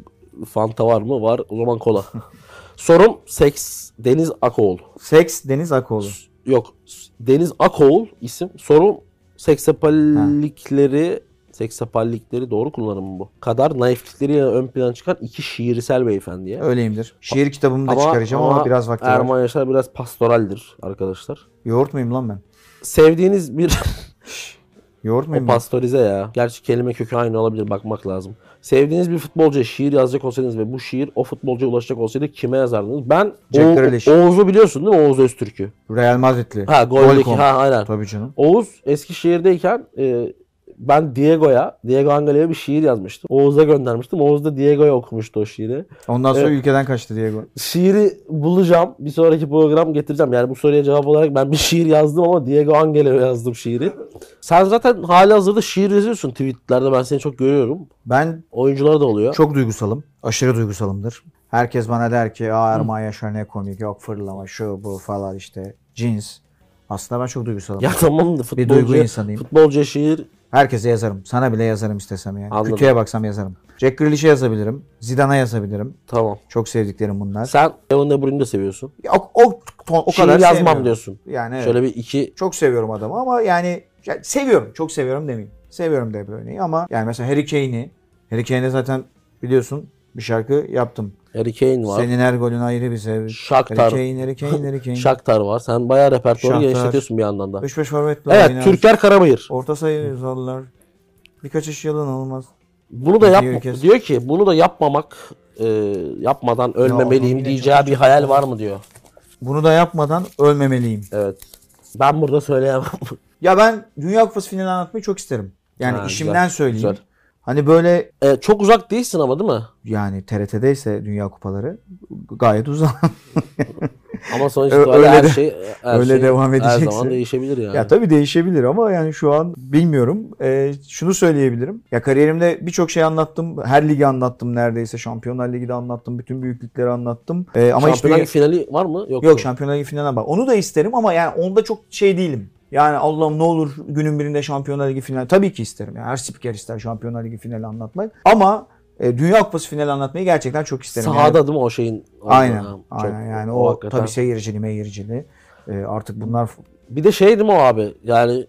Fanta var mı? Var. O zaman kola. Sorum seks Deniz Akoğlu. Seks Deniz Akoğlu. Yok. Deniz Akoğul isim. Sorum seksapallikleri seksapallikleri doğru kullanım mı bu? Kadar naiflikleriyle ön plana çıkan iki şiirsel beyefendiye. Öyleyimdir. Şiir kitabımı da çıkaracağım ama, biraz vakti var. Erman Yaşar biraz pastoraldir arkadaşlar. Yoğurt muyum lan ben? Sevdiğiniz bir Yoğurt o muyum ben? pastorize ya. Gerçi kelime kökü aynı olabilir bakmak lazım. Sevdiğiniz bir futbolcuya şiir yazacak olsaydınız ve bu şiir o futbolcuya ulaşacak olsaydı kime yazardınız? Ben o. Oğuz'u biliyorsun değil mi? Oğuz Öztürk'ü. Real Madridli. Ha goldeki ha aynen. Tabii canım. Oğuz Eskişehir'deyken e, ben Diego'ya, Diego Angele'ye bir şiir yazmıştım. Oğuz'a göndermiştim. Oğuz da Diego'ya okumuştu o şiiri. Ondan sonra Evet. ülkeden kaçtı Diego. Şiiri bulacağım. Bir sonraki program getireceğim. Yani bu soruya cevap olarak ben bir şiir yazdım ama Diego Angele'ye yazdım şiiri. Sen zaten hali hazırda şiir yazıyorsun tweetlerde. Ben seni çok görüyorum. Ben Oyuncular da oluyor. çok duygusalım. Aşırı duygusalımdır. Herkes bana der ki Aa Erman Yaşar ne komik yok fırlama şu bu falan işte cins. Aslında ben çok duygusalım. Ya tamam da bir duygu insanıyım. futbolcuya şiir Herkese yazarım. Sana bile yazarım istesem yani. Anladım. Kötüye baksam yazarım. Jack Grealish'e yazabilirim. Zidane'a yazabilirim. tamam. Çok sevdiklerim bunlar. Sen Kevin De Bruyne'i de seviyorsun. Ya O, o, ton- o şiir kadar yazmam sevmiyorum. diyorsun. Yani evet. Şöyle bir iki Çok seviyorum adamı ama yani, yani seviyorum. Çok seviyorum demeyeyim. Seviyorum De Bruyne'yi ama yani mesela Harry Kane'i Harry Kane'e zaten biliyorsun bir şarkı yaptım. Harry Kane var. Senin her golün ayrı bir sev. Shakhtar. Harry Kane, Harry Kane, Harry Kane. Shakhtar var. Sen bayağı repertuarı Shakhtar. genişletiyorsun bir yandan da. 3-5 forvetle Evet, oynar. Türker Karabayır. Orta sayı uzarlar. Birkaç iş yalan olmaz. Bunu da Diyor yapma. kes. Diyor ki bunu da yapmamak, e, yapmadan ölmemeliyim yine diyeceği bir hayal var mı diyor. Bunu da yapmadan ölmemeliyim. Evet. Ben burada söyleyemem. Ya ben Dünya Kupası finali anlatmayı çok isterim. Yani Ha, işimden güzel, söyleyeyim. güzel. Hani böyle E, çok uzak değilsin ama değil mi? yani TRT'deyse Dünya Kupaları gayet uzak. Ama sonuçta Ö- öyle, her de- şey her öyle şey devam Her edecekse. zaman değişebilir yani. Ya tabii değişebilir ama yani şu an bilmiyorum. Ee, şunu söyleyebilirim. Ya kariyerimde birçok şey anlattım. Her ligi anlattım neredeyse. Şampiyonlar Ligi'de anlattım. Bütün büyüklükleri anlattım. Ee, ama Şampiyonlar Ligi finali var mı? Yok. Yok? Şampiyonlar Ligi finaline bak. Onu da isterim ama yani onda çok şey değilim. Yani Allah'ım ne olur günün birinde Şampiyonlar Ligi finali. Tabii ki isterim. Yani her spiker ister Şampiyonlar Ligi finali anlatmak. Ama e, Dünya Kupası finali anlatmayı gerçekten çok isterim. Sahada Yani- değil mi o şeyin? aynen. Çok- aynen yani o, hakikaten. tabii seyircili meyircili. E, artık bunlar Bir de şey değil mi o abi? Yani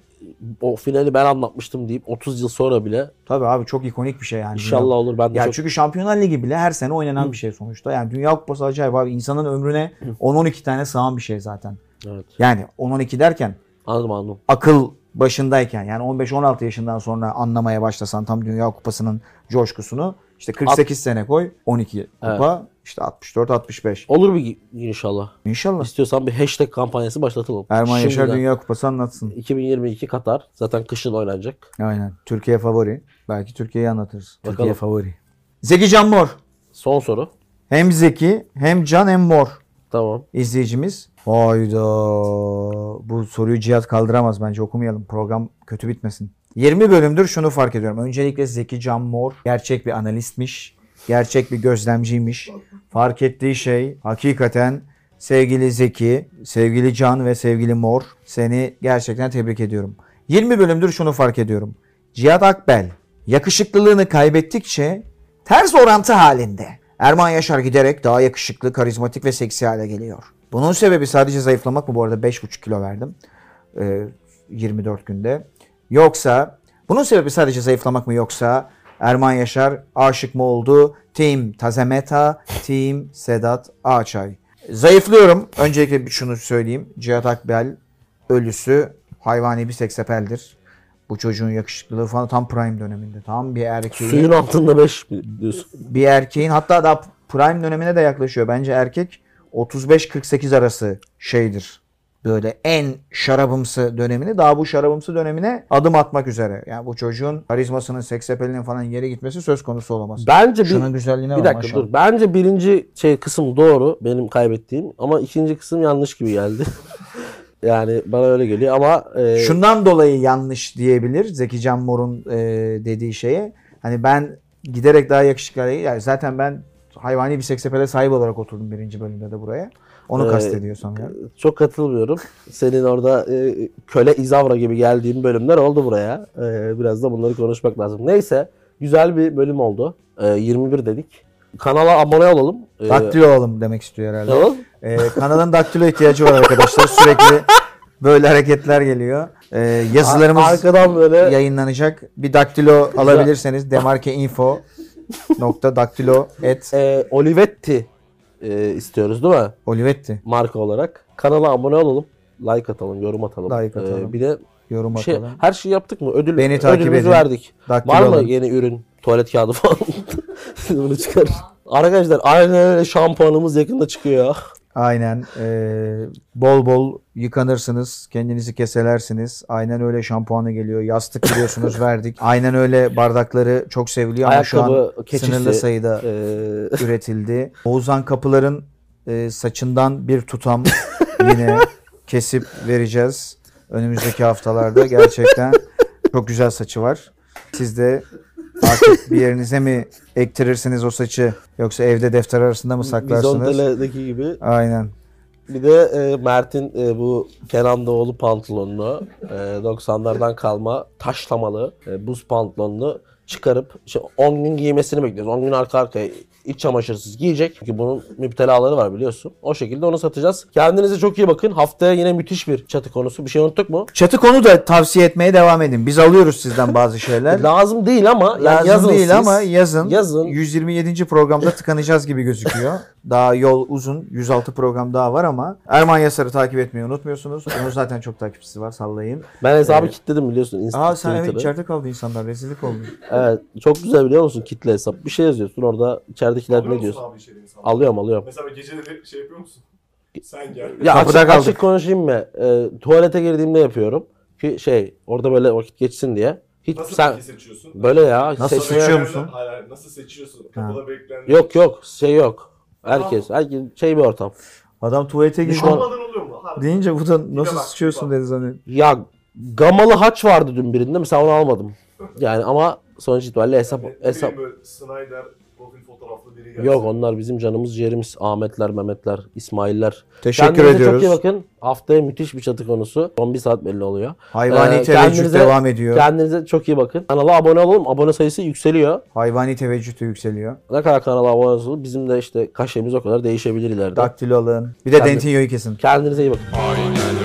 o finali ben anlatmıştım deyip 30 yıl sonra bile tabii abi çok ikonik bir şey yani. inşallah olur ben de Ya çok çünkü Şampiyonlar Ligi bile her sene oynanan bir şey sonuçta. Yani Dünya Kupası acayip abi. İnsanın ömrüne 10-12 tane sığan bir şey zaten. Evet. Yani 10-12 derken Anladım anladım. akıl başındayken yani 15-16 yaşından sonra anlamaya başlasan tam Dünya Kupası'nın coşkusunu işte 48 sene koy 12 kupa işte 64-65. Olur bir inşallah. İnşallah. İstiyorsan bir hashtag kampanyası başlatalım. Erman Yaşar Şimdiden. Dünya Kupası anlatsın. 2022 Katar. Zaten kışın oynanacak. Aynen. Türkiye favori. Belki Türkiye'yi anlatırız. Bakalım. Türkiye favori. Zeki Can Mor. Son soru. Hem Zeki hem Can hem Mor Tamam. izleyicimiz. Hayda. Bu soruyu Cihat kaldıramaz bence okumayalım. Program kötü bitmesin. 20 bölümdür şunu fark ediyorum. Öncelikle Zeki Can Mor gerçek bir analistmiş. Gerçek bir gözlemciymiş. Fark ettiği şey hakikaten sevgili Zeki, sevgili Can ve sevgili Mor seni gerçekten tebrik ediyorum. 20 bölümdür şunu fark ediyorum. Cihat Akbel yakışıklılığını kaybettikçe ters orantı halinde. Erman Yaşar giderek daha yakışıklı, karizmatik ve seksi hale geliyor. Bunun sebebi sadece zayıflamak mı? Bu arada 5,5 kilo verdim. Ee, 24 günde. Yoksa bunun sebebi sadece zayıflamak mı yoksa Erman Yaşar aşık mı oldu? Team Tazemeta, Team Sedat Ağaçay. Zayıflıyorum. Öncelikle bir şunu söyleyeyim. Cihat Akbel ölüsü hayvani bir seksapeldir. Bu çocuğun yakışıklılığı falan tam prime döneminde. Tam bir erkeğin Suyun altında 5 diyorsun. bir erkeğin hatta daha prime dönemine de yaklaşıyor. Bence erkek 35-48 arası şeydir. Böyle en şarabımsı dönemini daha bu şarabımsı dönemine adım atmak üzere. Yani bu çocuğun karizmasının, seksapelinin falan yere gitmesi söz konusu olamaz. Bence bir, Şunun güzelliğine bir dakika dur. Bence birinci şey kısım doğru benim kaybettiğim ama ikinci kısım yanlış gibi geldi. yani bana öyle geliyor ama e, Şundan dolayı yanlış diyebilir Zeki Can Mor'un e, dediği şeye. Hani ben giderek daha yakışıklı yani zaten ben hayvani bir seksapele sahip olarak oturdum birinci bölümde de buraya. Onu Ee, kastediyor sanıyorum. çok katılmıyorum. Senin orada e, köle izavra gibi geldiğin bölümler oldu buraya. E, biraz da bunları konuşmak lazım. Neyse güzel bir bölüm oldu. E, 21 dedik. Kanala abone olalım. E, Daktilo alalım demek istiyor herhalde. Tamam. Ee, kanalın daktilo ihtiyacı var arkadaşlar. Sürekli böyle hareketler geliyor. Ee, yazılarımız Arkadan böyle yayınlanacak. Bir daktilo alabilirseniz demarkeinfo nokta daktilo et e, Olivetti e, istiyoruz değil mi? Olivetti. Marka olarak. Kanala abone olalım. Like atalım, yorum atalım. Like atalım. E, bir de Yorum şey, atalım. her şeyi yaptık mı? Ödül, Beni takip ödülümüzü edin. verdik. Daktilo Var mı alın. yeni ürün? Tuvalet kağıdı falan. Bunu çıkar. Arkadaşlar aynen öyle şampuanımız yakında çıkıyor. Aynen. Ee, bol bol yıkanırsınız. Kendinizi keselersiniz. Aynen öyle şampuanı geliyor. Yastık biliyorsunuz verdik. Aynen öyle bardakları çok seviliyor ama şu an Ayakkabı, keçisi. sınırlı sayıda E, üretildi. Oğuzhan Kapılar'ın e, saçından bir tutam yine kesip vereceğiz. Önümüzdeki haftalarda gerçekten çok güzel saçı var. Siz de artık bir yerinize mi ektirirsiniz o saçı yoksa evde defter arasında mı saklarsınız? Bizontele'deki gibi. Aynen. Bir de e, Mert'in e, bu Kenan Doğulu pantolonunu e, 90'lardan kalma taşlamalı e, buz pantolonunu çıkarıp işte 10 gün giymesini bekliyoruz. 10 gün arka arkaya iç çamaşırsız giyecek. Çünkü bunun müptelaları var biliyorsun. O şekilde onu satacağız. Kendinize çok iyi bakın. Haftaya yine müthiş bir çatı konusu. Bir şey unuttuk mu? Çatı konu da tavsiye etmeye devam edin. Biz alıyoruz sizden bazı şeyler. Lazım değil ama yani Lazım yazın değil siz. ama yazın. Yazın. 127. programda tıkanacağız gibi gözüküyor. Daha yol uzun. 106 program daha var ama Erman Yasar'ı takip etmeyi unutmuyorsunuz. Onun zaten çok takipçisi var sallayın. Ben hesabı kilitledim biliyorsun. Insta, Aa sen evet içeride kaldı insanlar. Rezillik oldu. Evet, çok güzel biliyor musun kitle hesap. Bir şey yazıyorsun orada içeridekiler Alıyor ne diyorsun? Alıyorum alıyorum. Mesela geceleri şey yapıyor musun? Sen gel. Ya açık, kaldık. açık konuşayım mı? Ee, tuvalete girdiğimde yapıyorum. Ki şey orada böyle vakit geçsin diye. Hiç Nasıl sen seçiyorsun? böyle ya Nasıl seçiyor musun? Hayır hayır nasıl seçiyorsun? Kapıda bekleyen. Yok yok şey yok. Herkes, herkes şey bir ortam. Adam tuvalete girdi. Düşman- Almadan oluyor mu? Harbi. Deyince bu da nasıl bak, sıçıyorsun bir dedi zannediyorum. Ya gamalı haç vardı dün birinde mesela onu almadım. Yani ama sonuç itibariyle hesap Yani hesap Snyder profil fotoğraflı biri gelsin. yok onlar bizim canımız ciğerimiz Ahmetler, Mehmetler, İsmailler. Teşekkür Kendinize ediyoruz. çok iyi bakın. Haftaya müthiş bir çatı konusu. Son bir saat belli oluyor. Hayvani Ee, teveccüh devam ediyor. Kendinize çok iyi bakın. Kanala abone olalım. Abone sayısı yükseliyor. Hayvani teveccüh de yükseliyor. Ne kadar kanala abone olursanız bizim de işte kaşemiz o kadar değişebilir ileride. Daktilo alın. Bir de Tabii. Dentinyo'yu kesin. Kendinize iyi bakın. Aynen